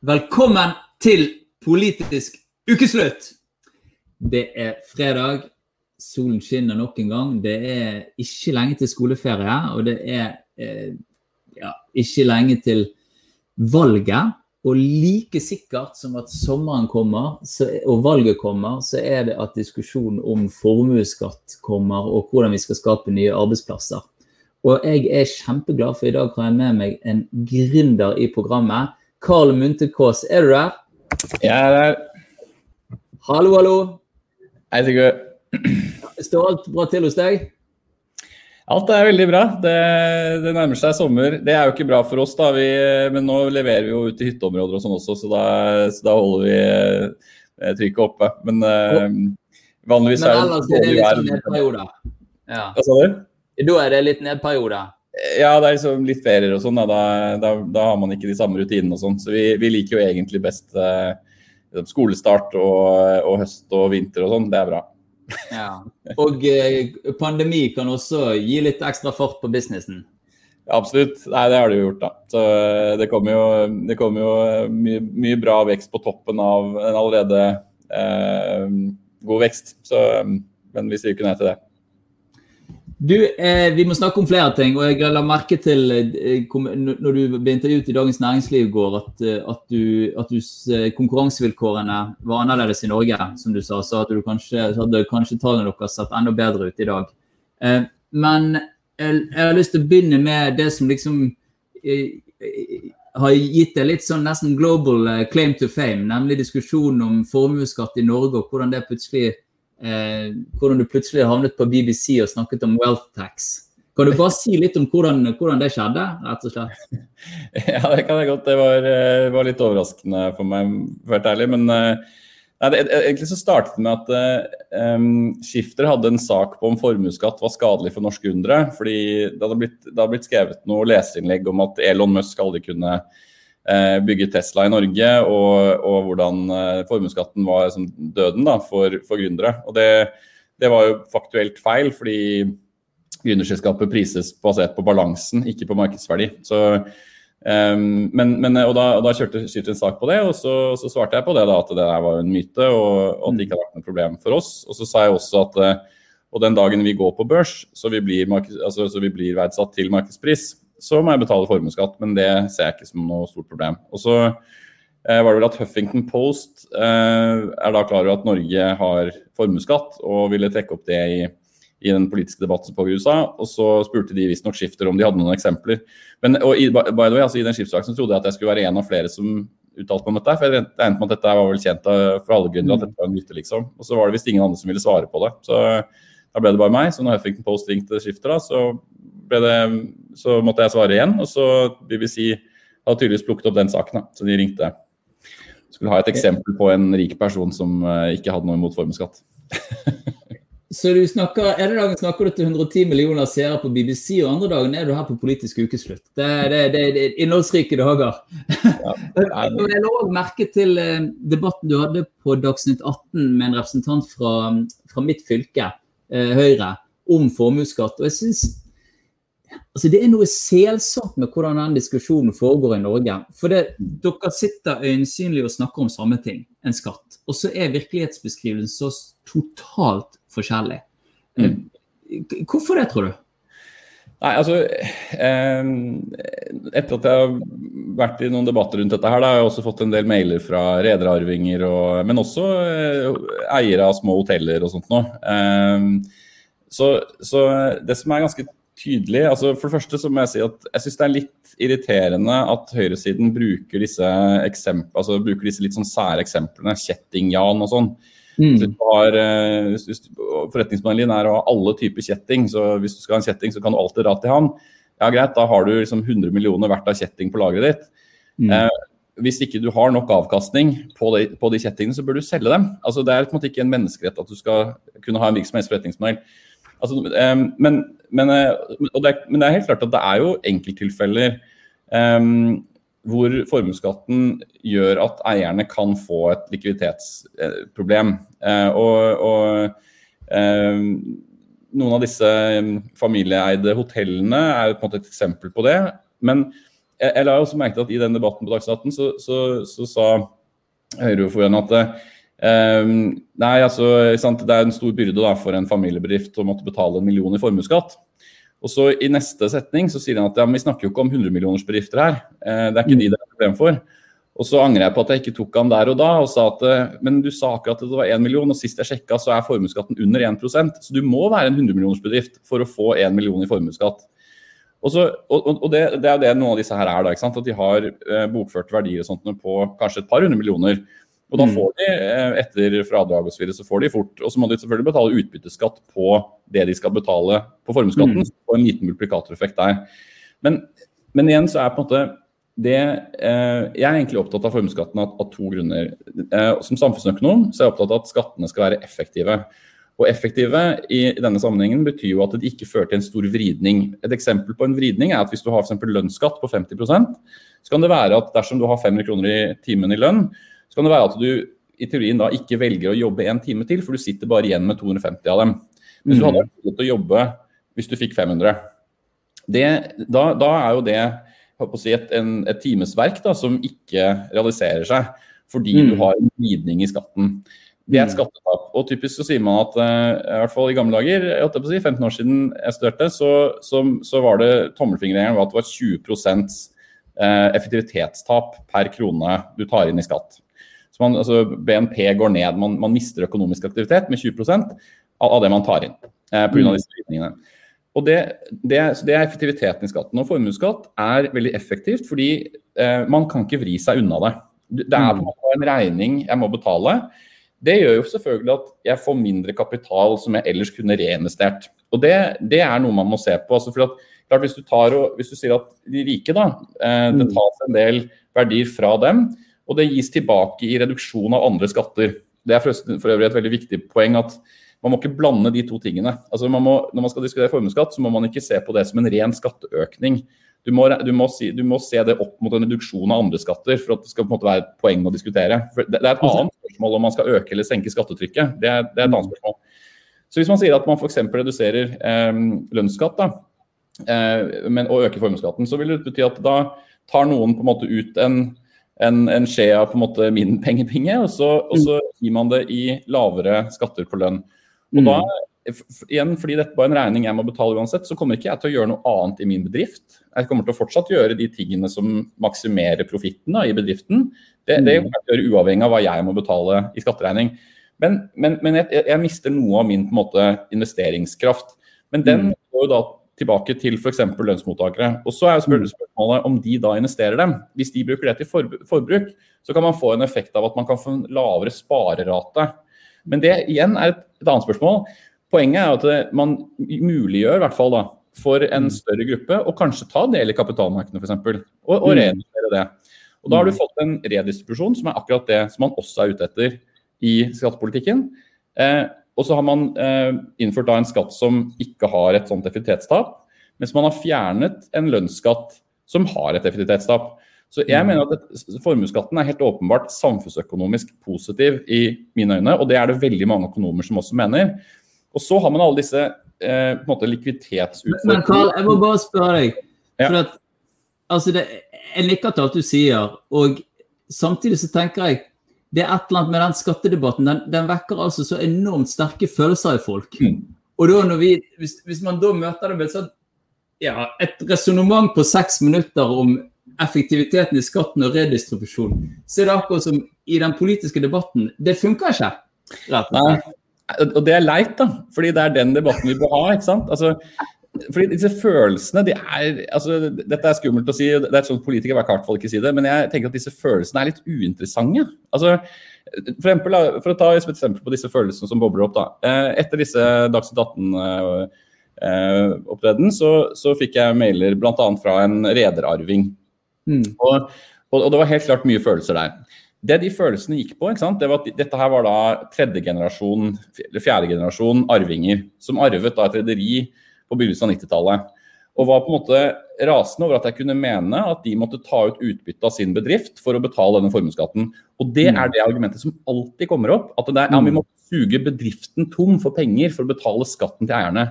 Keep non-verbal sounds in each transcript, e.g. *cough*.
Velkommen til politisk ukeslutt! Det er fredag, solen skinner nok en gang. Det er ikke lenge til skoleferie, og det er eh, ja, ikke lenge til valget. Og like sikkert som at sommeren kommer så, og valget kommer, så er det at diskusjonen om formuesskatt kommer, og hvordan vi skal skape nye arbeidsplasser. Og jeg er kjempeglad, for i dag har jeg med meg en gründer i programmet. Karl Munthe Kaas, er du der? Jeg er der. Hallo, hallo. Hei, Sigurd. Står alt bra til hos deg? Alt er veldig bra. Det, det, nærmer seg sommer. Det er jo ikke bra for oss, da. Vi, men nå leverer vi jo ut i hytteområder og sånn også, så da, så da, holder vi eh, trykket oppe. Men uh, vanligvis men er det litt nedperioder. nedperiode. Ja. Hva sa du? Da er det litt nedperiode. Ja, det er liksom litt ferier og sånn. Da. Da, da, har man ikke de samme rutinene og sånn. Så vi, vi, liker jo egentlig best eh, skolestart og, og, høst og vinter og sånn. Det er bra. Ja. Og eh, pandemi kan også gi litt ekstra fart på businessen? Ja, absolutt. Nei, det har det jo gjort, da. Så uh, det kommer jo, det kommer jo mye, mye, bra vekst på toppen av en allerede god vekst. Så, men vi sier ikke nei til det. Du, eh, Vi må snakke om flere ting. og Jeg la merke til eh, når du ble intervjuet i Dagens Næringsliv i går, at, eh, at, du, at du, eh, konkurransevilkårene var annerledes i Norge, som du sa. Så at du kanskje, hadde kanskje tallene deres sett enda bedre ut i dag. Eh, men jeg, jeg, har lyst til å begynne med det som liksom eh, har gitt deg litt sånn nesten global claim to fame, nemlig diskusjonen om formuesskatt i Norge, og hvordan det plutselig eh, hvordan du plutselig havnet på BBC og snakket om wealth tax. Kan du bare si litt om hvordan, hvordan det skjedde, rett og slett? *laughs* Ja, det kan jeg godt. Det var, eh, var litt overraskende for meg, for å være ærlig. Men uh, nei, det, egentlig så startet det med at um, Skifter hadde en sak på om formuesskatt var skadelig for norske gründere. fordi det hadde, blitt, det hadde blitt skrevet noe leserinnlegg om at Elon Musk aldri kunne Eh, bygge Tesla i Norge, og, og hvordan eh, formuesskatten var som døden da, for, for gründere. Og det, det, var jo faktuelt feil, fordi gründerselskapet prises basert på balansen, ikke på markedsverdi. Så, um, men, men, og, da, og da kjørte Skytter en sak på det, og så, så, svarte jeg på det da, at det der var en myte, og, og, at det ikke hadde vært noe problem for oss. Og så sa jeg også at og den dagen vi går på børs, så vi blir, altså, så vi blir verdsatt til markedspris, så må jeg betale formuesskatt, men det ser jeg ikke som noe stort problem. Og så eh, var det vel at Huffington Post eh, er da klar over at Norge har formuesskatt, og ville trekke opp det i, i den politiske debatten som pågår i USA. Og så spurte de visstnok Skifter om de hadde noen eksempler. Men og i, by the way, altså i den skipssaken trodde jeg at jeg skulle være en av flere som uttalte meg om dette. For jeg regnet med at dette var vel kjent for alle gründere, at dette var en myte, liksom. Og så var det visst ingen andre som ville svare på det. Så da ble det bare meg. Så når Huffington Post ringte Skifter, da, så det, så måtte jeg svare igjen. Og så BBC hadde tydeligvis plukket opp den saken. Da. Så de ringte. Skulle ha et eksempel på en rik person som uh, ikke hadde noe imot formuesskatt. *laughs* så du snakker, ene dagen snakker du til 110 millioner seere på BBC, og andre dagen er du her på Politisk ukeslutt. Det, det, det, det er innholdsrike dager. Ja, *laughs* jeg la òg merke til uh, debatten du hadde på Dagsnytt 18 med en representant fra, fra mitt fylke, uh, Høyre, om formuesskatt. Og jeg synes Altså, det er noe selsomt med hvordan den diskusjonen foregår i Norge. For det, dere sitter øyensynlig og snakker om samme ting, en skatt. Og så er virkelighetsbeskrivelsen så totalt forskjellig. Mm. Hvorfor det, tror du? Nei, altså eh, Etter at jeg har vært i noen debatter rundt dette, her, da har jeg også fått en del mailer fra rederarvinger, men også eh, eiere av små hoteller og sånt noe. Eh, så, så, det som er ganske tydelig. Altså, for det første så må jeg si at jeg syns det er litt irriterende at høyresiden bruker disse, altså, bruker disse litt sånn sære eksemplene, Kjetting-Jan og sånn. Mm. Så har, hvis Forretningsmodellen din er å ha alle typer kjetting, så hvis du skal ha en kjetting, så kan du alltid dra til han. Ja, greit, da har du liksom 100 millioner verdt av kjetting på lageret ditt. Mm. Eh, hvis ikke du har nok avkastning på de, på de, kjettingene, så bør du selge dem. Altså, det er på en måte ikke en menneskerett at du skal kunne ha en virksomhetsforretningsmodell. Altså, um, men, men, eh, det, men, det, er helt klart at det er jo enkelttilfeller um, hvor formuesskatten gjør at eierne kan få et likviditetsproblem. Uh, og, og um, noen av disse familieeide hotellene er jo på en måte et eksempel på det. Men jeg, jeg la også merke til at i den debatten på Dagsnytt 18 så, så, så, sa Høyre-ordføreren at um, nei, altså, sant, det er en stor byrde da, for en familiebedrift å måtte betale en million i formuesskatt. Og så I neste setning så sier han at ja, men vi snakker jo ikke om 100-millionersbedrifter her. Eh, det er ikke de det er problem for. Og så angrer jeg på at jeg ikke tok han der og da og sa at eh, men du sa akkurat at det var 1 million, og sist jeg sjekka så er formuesskatten under 1% så du må være en 100-millionersbedrift for å få 1 million i formuesskatt. Og, så, og, og det, det, er det noen av disse her er, da, at de har eh, bokførte verdier og sånt på kanskje et par hundre millioner. Og da mm. får de, eh, etter fradrag og så, videre, så får de fort Og så må de selvfølgelig betale utbytteskatt på det de skal betale på formuesskatten. Mm. Og en liten multiplikatoreffekt der. Men, men, igjen så er på en måte det eh, Jeg er egentlig opptatt av formuesskatten av, av, to grunner. Eh, som samfunnsøkonom så er jeg opptatt av at skattene skal være effektive. Og effektive i, i denne sammenhengen betyr jo at det ikke fører til en stor vridning. Et eksempel på en vridning er at hvis du har for lønnsskatt på 50 så kan det være at dersom du har 500 kroner i timen i lønn, så kan det være at du i teorien da ikke velger å jobbe en time til, for du sitter bare igjen med 250 av dem. Hvis du hadde mm. vært å jobbe hvis du fikk 500, det, da, da, er jo det si, et, en, et timesverk da, som ikke realiserer seg fordi mm. du har en glidning i skatten. Det er et mm. skattetap. Og typisk så sier man at uh, i hvert fall i gamle dager, si, 15 år siden jeg studerte, så, så, så var det tommelfingerregelen at det var 20 uh, effektivitetstap per krone du tar inn i skatt man, altså BNP går ned. Man, man, mister økonomisk aktivitet med 20 av, av det man tar inn. Eh, på grunn av disse virkningene. Og det, det, det, er effektiviteten i skatten. Og formuesskatt er veldig effektivt fordi eh, man kan ikke vri seg unna det. Det er på en måte en regning jeg må betale. Det gjør jo selvfølgelig at jeg får mindre kapital som jeg ellers kunne reinvestert. Og det, det er noe man må se på. Altså at, klart hvis, du tar og, hvis du sier at de rike, da, eh, det mm. tas en del verdier fra dem, og det gis tilbake i reduksjon av andre skatter. Det er for øvrig et veldig viktig poeng at man må ikke blande de to tingene. Altså man må, når man skal diskutere formuesskatt, så må man ikke se på det som en ren skatteøkning. Du må, du, må si, du må, se det opp mot en reduksjon av andre skatter for at det skal på en måte være et poeng å diskutere. For det, det er et annet spørsmål om man skal øke eller senke skattetrykket. Det er, det er et annet spørsmål. Så Hvis man sier at man f.eks. reduserer eh, lønnsskatt da, eh, men, og øker formuesskatten, så vil det bety at da tar noen på en måte ut en en, en skje av på en måte min pengepinge, og så, og så mm. gir man det i lavere skatter på lønn. Og da, mm. igjen, fordi dette var en regning jeg må betale uansett, så kommer ikke jeg til å gjøre noe annet i min bedrift. Jeg kommer til å fortsatt gjøre de tingene som maksimerer profitten i bedriften. Det, det mm. kommer jeg til å gjøre uavhengig av hva jeg må betale i skatteregning. Men, men, men jeg, jeg, mister noe av min på en måte, investeringskraft. Men den går jo da tilbake til f.eks. lønnsmottakere. Og så er mm. spørsmålet om de da investerer dem. Hvis de bruker det til forbruk, så kan man få en effekt av at man kan få en lavere sparerate. Men det igjen er et, et annet spørsmål. Poenget er at man muliggjør i hvert fall da, for en mm. større gruppe å kanskje ta del i kapitalmarkedene f.eks. Og, og mm. reinvestere det. Og Da har du fått en redistribusjon som er akkurat det som man også er ute etter i skattepolitikken. Eh, og så har man eh, innført da en skatt som ikke har et sånt effektivitetstap, mens man har fjernet en lønnsskatt som har et effektivitetstap. Så jeg mener at formuesskatten er helt åpenbart samfunnsøkonomisk positiv i mine øyne, og det er det veldig mange økonomer som også mener. Og så har man alle disse eh, på en måte likviditetsutfordringene. Men Karl, jeg må bare spørre deg. For ja. at, altså det, Jeg til alt du sier, og samtidig så tenker jeg det er et eller annet med den skattedebatten. Den, den vekker altså så enormt sterke følelser i folk. Mm. Og da når vi, hvis, hvis, man da møter det med sånn, ja, et resonnement på seks minutter om effektiviteten i skatten og redistribusjon, så er det akkurat som i den politiske debatten. Det funker ikke. Rett og slett. Og det er leit, da. Fordi det er den debatten vi bør ha. ikke sant? Altså, fordi disse følelsene de er, altså, Dette er skummelt å si, det er sånn politikere i hvert fall ikke si det, men jeg tenker at disse følelsene er litt uinteressante. Altså, for, eksempel, for å ta et eksempel på disse følelsene som bobler opp. da. Eh, etter disse Dagsnytt 18-opptreden eh, så, så, fikk jeg mailer bl.a. fra en rederarving. Mm. Og, og, det var helt klart mye følelser der. Det de følelsene gikk på, det var at dette her var da tredje generasjon, eller fjerde generasjon arvinger som arvet da et rederi på begynnelsen av 90-tallet. Og var på en måte rasende over at jeg kunne mene at de måtte ta ut utbytte av sin bedrift for å betale denne formuesskatten. Og det mm. er det argumentet som alltid kommer opp. At er, ja, vi mm. må suge bedriften tom for penger for å betale skatten til eierne.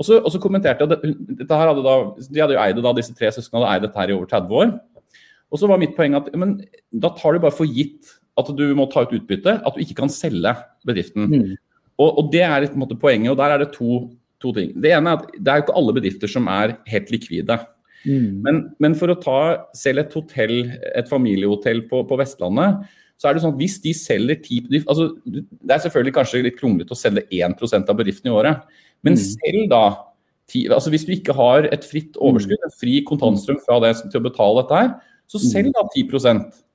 Og så, og så kommenterte jeg at dette her hadde da, De hadde jo eid det da, disse tre søsknene hadde eid dette her i over 30 år. Og så var mitt poeng at men, da tar du bare for gitt at du må ta ut utbytte, at du ikke kan selge bedriften. Mm. Og, og, Det er et, måte, poenget. og Der er det to, to, ting. Det ene er at det er jo ikke alle bedrifter som er helt likvide. Mm. Men, men, for å ta selv et hotell, et familiehotell på, på, Vestlandet, så er det sånn at hvis de selger ti altså, Det er selvfølgelig kanskje litt kronglete å selge 1% av bedriften i året, men mm. selv da altså Hvis du ikke har et fritt overskudd, en fri kontantstrøm fra det til å betale dette her, så selg da 10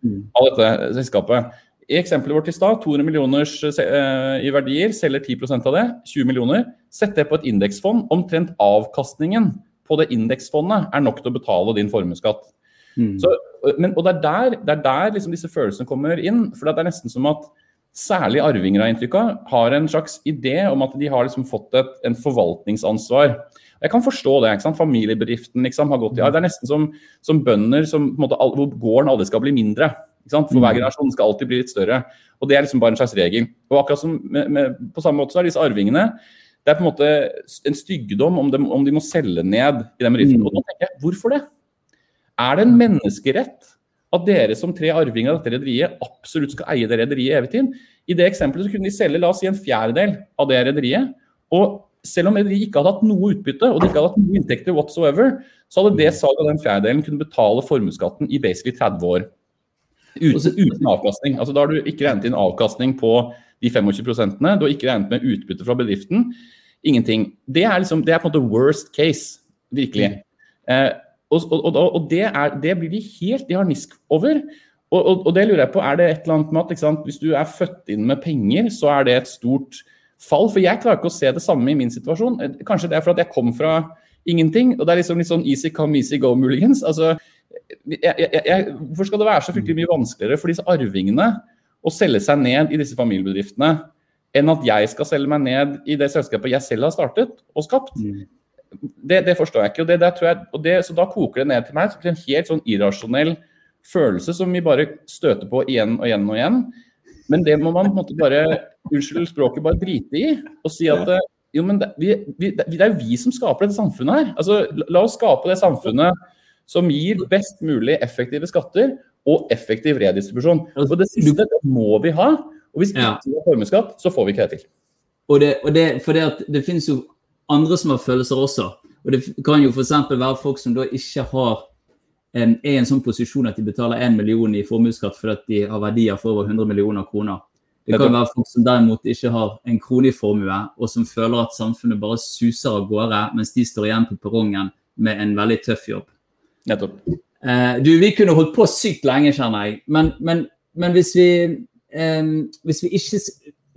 mm. av dette selskapet. I eksempelet vårt i stad, 200 millioner eh, i verdier, selger 10% av det, 20 millioner. Sett det på et indeksfond. Omtrent avkastningen på det indeksfondet er nok til å betale din formuesskatt. Mm. Så, men, og det er der, det er der liksom disse følelsene kommer inn. for det er nesten som at særlig arvinger av inntrykk av, har en slags idé om at de har liksom fått et en forvaltningsansvar. Jeg kan forstå det. ikke sant? Familiebedriften liksom, har gått i arv. Det er nesten som, som bønder som, på en måte, hvor gården aldri skal bli mindre. For hver mm. generasjon skal alltid bli litt større. Og Det er liksom bare en slags regel. Og akkurat som med, med, På samme måte så er disse arvingene det er på en måte en styggedom om de, om de må selge ned i den bedriften. Mm. Og da tenker jeg, hvorfor det? Er det en menneskerett at dere som tre arvinger av dette rederiet absolutt skal eie det rederiet evig tid. I det eksempelet så kunne de selge la oss si, en fjerdedel av det rederiet. Og selv om rederiet ikke hadde hatt noe utbytte og de ikke hadde hatt noen inntekter whatsoever, så hadde det salget av den fjerdedelen kunne betale formuesskatten i basically 30 år. Uten, uten, avkastning. Altså Da har du ikke regnet inn avkastning på de 25% Du har ikke regnet med utbytte fra bedriften. Ingenting. Det er, liksom, det er på en måte worst case, virkelig. Eh, og, og, og det, er, det, blir de helt de har nisk over. Og, og, det lurer jeg på, er det et eller annet med at hvis du er født inn med penger, så er det et stort fall? For jeg klarer ikke å se det samme i min situasjon. Kanskje det er for at jeg kom fra ingenting. Og det er liksom litt sånn easy come, easy go, muligens. Altså, jeg, jeg, hvorfor skal det være så fryktelig mye vanskeligere for disse arvingene å selge seg ned i disse familiebedriftene enn at jeg skal selge meg ned i det selskapet jeg selv har startet og skapt? Mm det, det, forstår jeg ikke. og, det, jeg, og det, Så da koker det ned til meg til en helt sånn irrasjonell følelse som vi bare støter på igjen og igjen og igjen. Men det må man på en måte bare unnskyld språket, bare drite i. Og si at jo, men det, vi, vi, det er jo vi som skaper dette samfunnet her. Altså, La oss skape det samfunnet som gir best mulig effektive skatter og effektiv redistribusjon. Og Det siste det må vi ha. Og hvis ikke vi har formuesskatt, så får vi ikke det til. Og det, og det, for det, at det finnes jo andre som har følelser også. Og Det kan jo f.eks. være folk som da ikke har en, er i en sånn posisjon at de betaler 1 million i formuesskatt fordi de har verdier for over 100 millioner kroner. Det kan være folk som derimot ikke har en krone i formue, og som føler at samfunnet bare suser av gårde, mens de står igjen på perrongen med en veldig tøff jobb. Nettopp. Eh, du, vi kunne holdt på sykt lenge, kjenner jeg. Men, men, men hvis, vi, eh, hvis vi ikke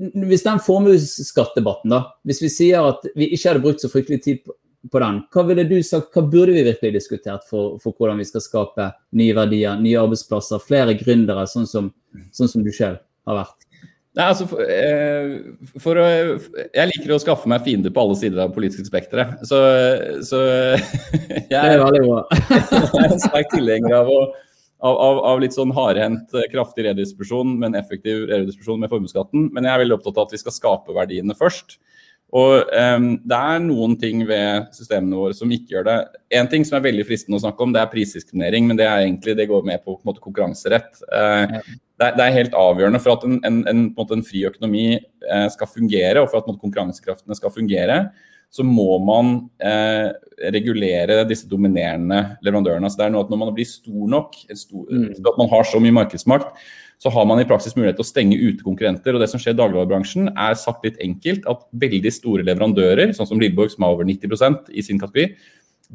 hvis den formuesskattdebatten, da, hvis vi sier at vi ikke hadde brukt så fryktelig tid på, på den, hva ville du sagt, hva burde vi virkelig diskutert for, for, hvordan vi skal skape nye verdier, nye arbeidsplasser, flere gründere, sånn som, sånn som du selv har vært? Nei, altså, for, eh, for å, Jeg liker å skaffe meg fiender på alle sider av det politiske spekteret. Så, så *laughs* jeg, er *laughs* jeg er en sterk tilhenger av av, av, av, litt sånn hardhendt, eh, kraftig redistribusjon, men effektiv redistribusjon med formuesskatten. Men jeg er veldig opptatt av at vi skal skape verdiene først. Og um, Det er noen ting ved systemene våre som ikke gjør det. En ting som er veldig fristende å snakke om, det er prisdiskriminering. Men det er egentlig, det går med på, på måte, konkurranserett. Uh, det, er, helt avgjørende for at en, en, en, en fri økonomi uh, skal fungere, og for at konkurransekraftene skal fungere så må man eh, regulere disse dominerende leverandørene. Så det er noe at Når man blir stor nok, stor, mm. at man har så mye markedsmakt, så har man i praksis mulighet til å stenge ute konkurrenter. og Det som skjer i dagligvarebransjen, er sagt litt enkelt at veldig store leverandører, sånn som Lilleborg, som har over 90% i sin kategori,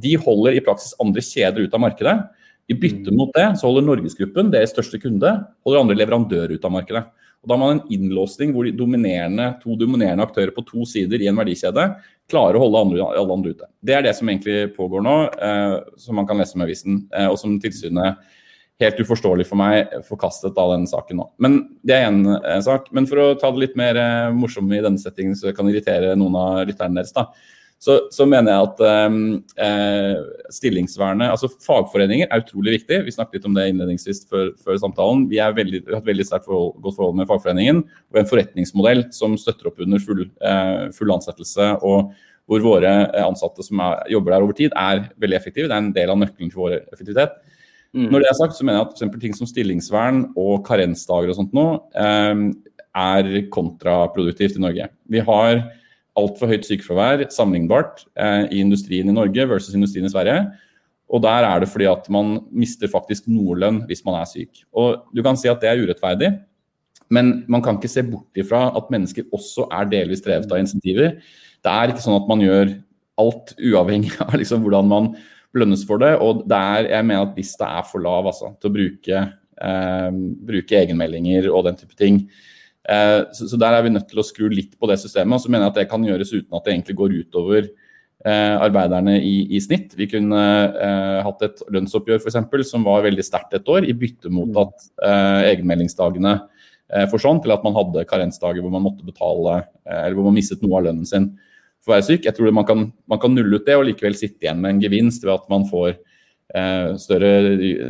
de holder i praksis andre kjeder ut av markedet. I bytte mot det så holder Norgesgruppen, deres største kunde, holder andre leverandører ut av markedet. Og Da har man en innlåsning hvor de dominerende, to dominerende aktører på to sider i en verdikjede klarer å holde andre, alle andre ute. Det er det som egentlig pågår nå, eh, som man kan lese med avisen, eh, og som tilsynet helt uforståelig for meg forkastet av denne saken nå. Men Det er én eh, sak. Men for å ta det litt mer eh, morsomt i denne settingen, så kan irritere noen av lytterne deres. da, så, så, mener jeg at ehm, eh, stillingsvernet Altså fagforeninger er utrolig viktig. Vi snakket litt om det innledningsvis før, før samtalen. Vi, veldig, vi, har et veldig sterkt forhold, godt forhold med fagforeningen og en forretningsmodell som støtter opp under full, eh, full ansettelse og, hvor våre ansatte som er, jobber der over tid, er veldig effektive. Det er en del av nøkkelen til vår effektivitet. Mm. Når det er sagt, så mener jeg at eksempel ting som stillingsvern og karensdager og sånt nå eh, er kontraproduktivt i Norge. Vi har altfor høyt sykefravær sammenlignbart eh, i industrien i Norge versus industrien i Sverige. Og der er det fordi at man mister faktisk noe lønn hvis man er syk. Og du kan si at det er urettferdig, men man kan ikke se bort ifra at mennesker også er delvis drevet av insentiver. Det er ikke sånn at man gjør alt uavhengig *laughs* av liksom hvordan man lønnes for det. Og det er, jeg mener at lista er for lav altså, til å bruke, eh, bruke egenmeldinger og den type ting. Eh, så, så, der er vi nødt til å skru litt på det systemet. Og så mener jeg at det kan gjøres uten at det egentlig går utover Eh, arbeiderne i, i, snitt. Vi kunne eh, hatt et lønnsoppgjør eksempel, som var veldig sterkt et år, i bytte mot mm. at eh, egenmeldingsdagene eh, forsvant, til at man hadde karensdager hvor man måtte betale, eller hvor man mistet noe av lønnen sin for å være syk. Jeg tror man kan, man kan nulle ut det og likevel sitte igjen med en gevinst ved at man får større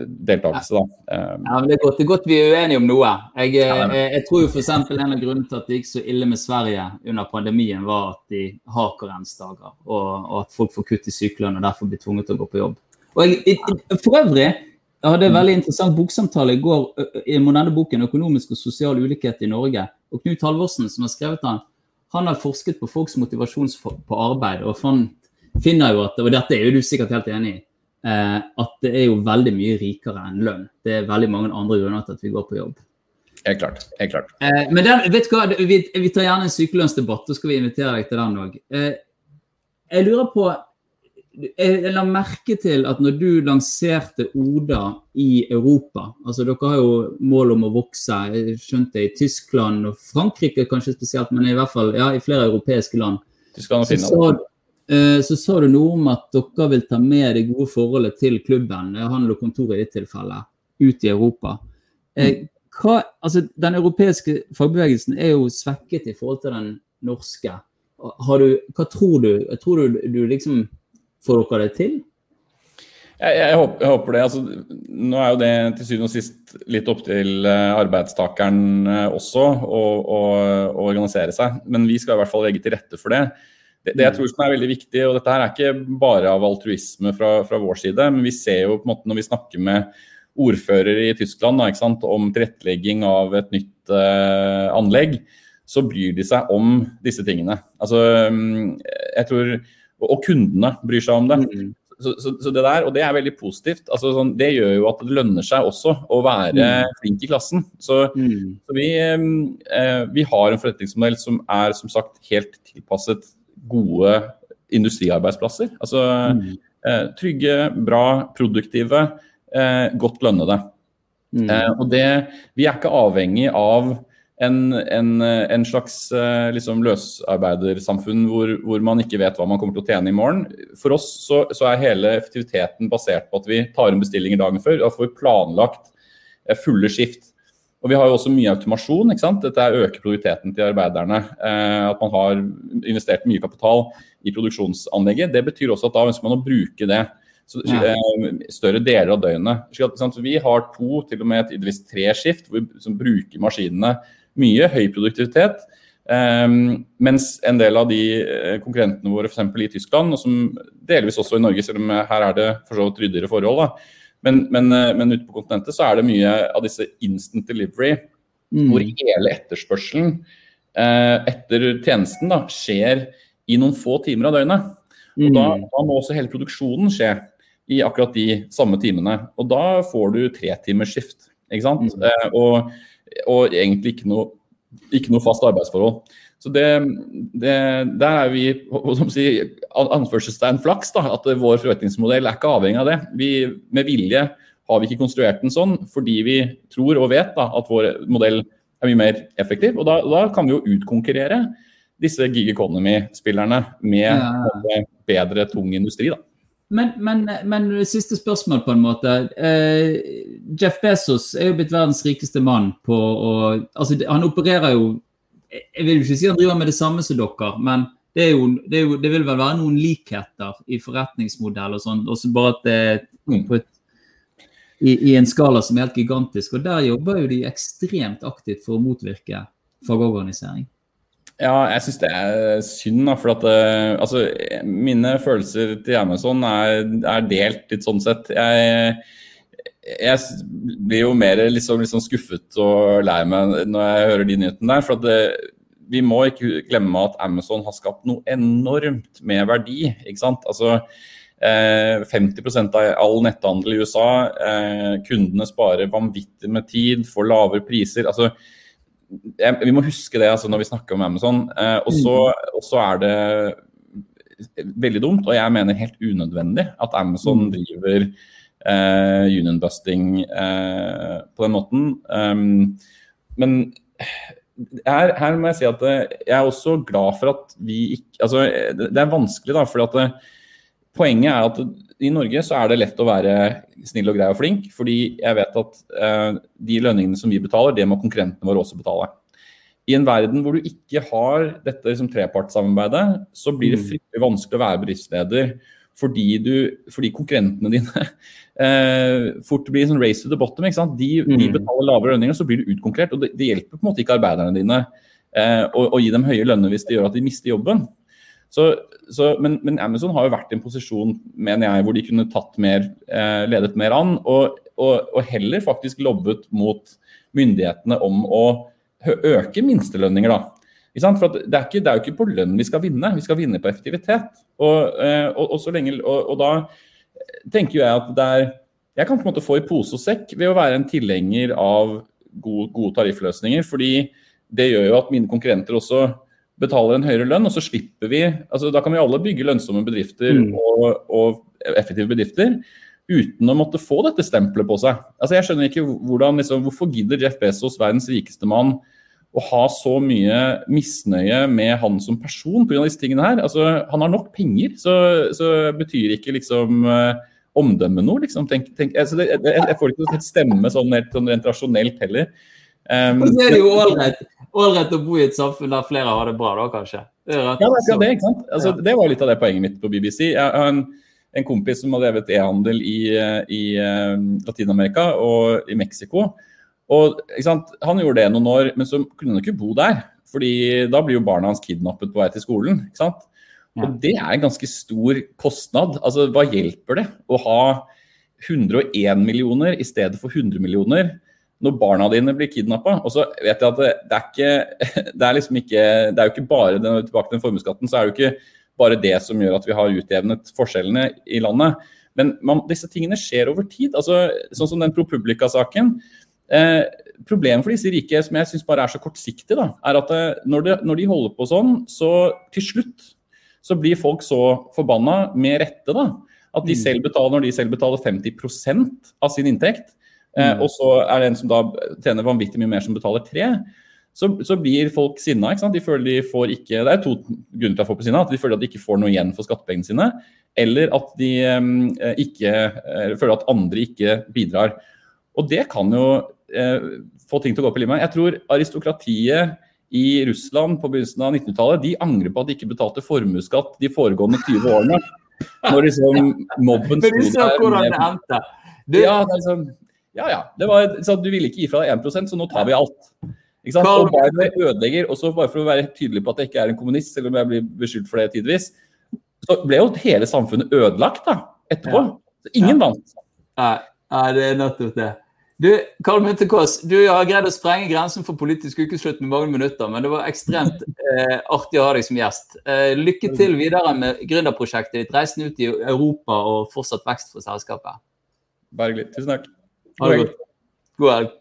deltakelse. Da. Eh, ja, men det er, godt, det er godt vi er uenige om noe. Jeg, jeg, eh, jeg tror jo f.eks. en av grunnene til at det gikk så ille med Sverige under pandemien, var at de har karensdager, og, og, at folk får kutt i sykelønn og derfor blir tvunget til å gå på jobb. Og jeg, for øvrig jeg hadde en veldig interessant boksamtale i går i denne boken 'Økonomisk og sosial ulikhet i Norge'. Og Knut Halvorsen, som har skrevet den, han har forsket på folks motivasjon på arbeid. og han finner jo at, og dette er jo du sikkert helt enig i, Eh, at det er jo veldig mye rikere enn lønn. Det er veldig mange andre grunner til at vi går på jobb. Helt klart. helt klart. Eh, men den, vet du hva, vi, vi, tar gjerne en sykelønnsdebatt, så skal vi invitere deg til den òg. Eh, jeg lurer på Jeg la merke til at når du lanserte Oda i Europa altså Dere har jo mål om å vokse, jeg skjønte i Tyskland og Frankrike kanskje spesielt, men i hvert fall ja, i flere europeiske land. Tyskland og Finland. Eh, så sa du noe om at dere vil ta med det gode forholdet til klubben, eh, handel og kontor i ditt tilfelle, ut i Europa. Eh, mm. Hva, altså, den europeiske fagbevegelsen er jo svekket i forhold til den norske. Du, hva tror du? Tror du du liksom får dere det til? Jeg, jeg, håper, jeg, håper, det. Altså, nå er jo det til syvende og sist litt opp til arbeidstakeren også å, å, å organisere seg. Men vi skal i hvert fall legge til rette for det det, det, jeg mm. tror som er veldig viktig, og dette her er ikke bare av altruisme fra, fra vår side, men vi ser jo på en måte når vi snakker med ordførere i Tyskland da, om tilrettelegging av et nytt uh, anlegg, så bryr de seg om disse tingene. Altså, mm, jeg tror, Og kundene bryr seg om det. Mm. Så, så, så, det der, Og det er veldig positivt. Altså, sånn, det gjør jo at det lønner seg også å være mm. flink i klassen. Så, mm. så vi, eh, vi, har en forretningsmodell som er som sagt helt tilpasset gode industriarbeidsplasser. Altså mm. eh, trygge, bra, produktive, eh, godt lønnede. Mm. Eh, og det, vi er ikke avhengig av en, en, en slags eh, liksom løsarbeidersamfunn hvor, hvor, man ikke vet hva man kommer til å tjene i morgen. For oss så, så er hele effektiviteten basert på at vi tar inn bestillinger dagen før. Da får vi planlagt eh, fulle skift. Og Vi har jo også mye automasjon. ikke sant? Dette øker produktiviteten til arbeiderne. Eh, at man har investert mye kapital i produksjonsanlegget. Det betyr også at da ønsker man å bruke det så. Eh, større deler av døgnet. Så vi har to, til og med tidvis tre skift hvor vi som bruker maskinene mye. Høy produktivitet. Um, mens en del av de konkurrentene våre f.eks. i Tyskland, og som delvis også i Norge, selv om her er det for så vidt ryddigere forhold, da, men, men, eh, men, ute på kontinentet så er det mye av disse instant delivery, mm. hvor hele etterspørselen eh, etter tjenesten da, skjer i noen få timer av døgnet. Og da, mm. da, må også hele produksjonen skje i akkurat de samme timene. Og da får du tretimersskift. Ikke sant? Mm. Eh, og, og, egentlig ikke noe, ikke noe fast arbeidsforhold. Så det, det, Der er vi som si, anførselstegn flaks, da, at vår forretningsmodell er ikke avhengig av det. Vi, med vilje har vi ikke konstruert den sånn fordi vi tror og vet da, at vår modell er mye mer effektiv. og Da, da kan vi jo utkonkurrere disse gig economy-spillerne med ja. bedre tung industri. da. Men, men, men, siste spørsmål, på en måte. Eh, Jeff Bezos er jo blitt verdens rikeste mann. på å, altså Han opererer jo jeg vil ikke si han driver med det samme som dere, men det, jo, det, jo, det vil vel være noen likheter i forretningsmodell og sånn. Også bare at det er mm. i, i, en skala som er helt gigantisk. Og der jobber jo de ekstremt aktivt for å motvirke fagorganisering. Ja, jeg syns det er synd. da, for at uh, altså, Mine følelser til Amazon er, er, delt litt sånn sett. Jeg, jeg blir jo mer liksom, liksom skuffet og lei meg når jeg hører de nyhetene der. for at det, vi må ikke glemme at Amazon har skapt noe enormt med verdi. ikke sant? Altså, eh, 50 av all netthandel i USA. Eh, kundene sparer vanvittig med tid, får lavere priser. altså Vi må huske det altså, når vi snakker om Amazon. Eh, og så er det veldig dumt, og jeg mener helt unødvendig, at Amazon mm. driver eh, unionbusting eh, på den måten. Um, men her, her, må jeg si at eh, jeg er også glad for at vi ikke Altså, det er vanskelig, da. fordi at det, Poenget er at i Norge så er det lett å være snill og grei og flink, fordi jeg vet at eh, de lønningene som vi betaler, det må konkurrentene våre også betale. I en verden hvor du ikke har dette liksom, trepartssamarbeidet, så blir det mm. fryktelig vanskelig å være bedriftsleder fordi, du, fordi konkurrentene dine *laughs* eh, fort blir sånn race to the bottom. De, mm. de betaler lavere lønninger, så blir du utkonkurrert. og Det, det hjelper på en måte ikke arbeiderne dine eh, å, å, gi dem høye lønner hvis det gjør at de mister jobben. Så, så, men, men, Amazon har jo vært i en posisjon mener jeg, hvor de kunne tatt mer, eh, ledet mer an, og, og, og, heller faktisk lobbet mot myndighetene om å øke minstelønninger. da. For det er, ikke, det, er jo ikke på lønn vi skal vinne, vi skal vinne på effektivitet. Og, og, og lenge, og, da tenker jeg at det er Jeg kan på en måte få i pose og sekk ved å være en tilhenger av gode, gode tariffløsninger. fordi det gjør jo at mine konkurrenter også betaler en høyere lønn, og så slipper vi altså Da kan vi alle bygge lønnsomme bedrifter mm. og, og, effektive bedrifter uten å måtte få dette stempelet på seg. Altså Jeg skjønner ikke hvordan, liksom, hvorfor gidder Jeff Bezos, verdens rikeste mann, å ha så mye misnøye med han som person pga. disse tingene her. Altså, han har nok penger, så, så betyr ikke liksom uh, omdømmet noe. Liksom. Tenk, tenk, altså, det, jeg, jeg, får ikke til å stemme sånn, sånn rent rasjonelt heller. Um, så er det jo ålreit å bo i et samfunn der flere har det bra, da kanskje. Det, ja, det, det, ikke sant? Altså, det var litt av det poenget mitt på BBC. Jeg har en, en kompis som har drevet e-handel i, i uh, Latin-Amerika og i Mexico. Og Han gjorde det noen år, men så kunne han ikke bo der. fordi da blir jo barna hans kidnappet på vei til skolen. ikke sant? Og det er en ganske stor kostnad. Altså, Hva hjelper det å ha 101 millioner i stedet for 100 millioner når barna dine blir kidnappa. Og så vet jeg at det, det, er ikke *laughs* Det er liksom ikke Det er jo ikke bare den, tilbake til den formuesskatten, så er det jo ikke bare det som gjør at vi har utjevnet forskjellene i landet. Men man, disse tingene skjer over tid. altså Sånn som den ProPublica-saken. Eh, problemet for disse rike, som jeg syns bare er så kortsiktig, da, er at eh, når, de, når, de holder på sånn, så til slutt så blir folk så forbanna, med rette, da, at de mm. selv betaler, når de selv betaler 50% av sin inntekt, Eh, mm. og så er det en som da tjener vanvittig mye mer, som betaler tre. Så, så blir folk sinna. De føler de får ikke, Det er to grunner til å få på sinna. At de føler at de ikke får noe igjen for skattepengene sine. Eller at de um, ikke uh, føler at andre ikke bidrar. Og det kan jo uh, få ting til å gå opp i limet. Jeg tror aristokratiet i Russland på begynnelsen av 1900-tallet de angrer på at de ikke betalte formuesskatt de foregående 20 årene. Når liksom mobben sto der. Med, ja, det sånn, ja, ja. Det var, så du ville ikke gi fra deg 1% så nå tar vi alt. Ikke sant? Og bare ødelegger, også bare for å være tydelig på at jeg ikke er en kommunist, selv om jeg blir beskyldt for det tidvis, så ble jo hele samfunnet ødelagt da, etterpå. Så ingen vant. Nei, det er nettopp det. Du, Karl Mynte Kaas, du har greid å sprenge grensen for politisk ukeslutt med mange minutter, men det var ekstremt eh, artig å ha deg som gjest. Eh, lykke til videre med gründerprosjektet ditt, reisen ut i Europa og fortsatt vekst for selskapet. Bare hyggelig. Tusen takk. Ha det godt. God helg.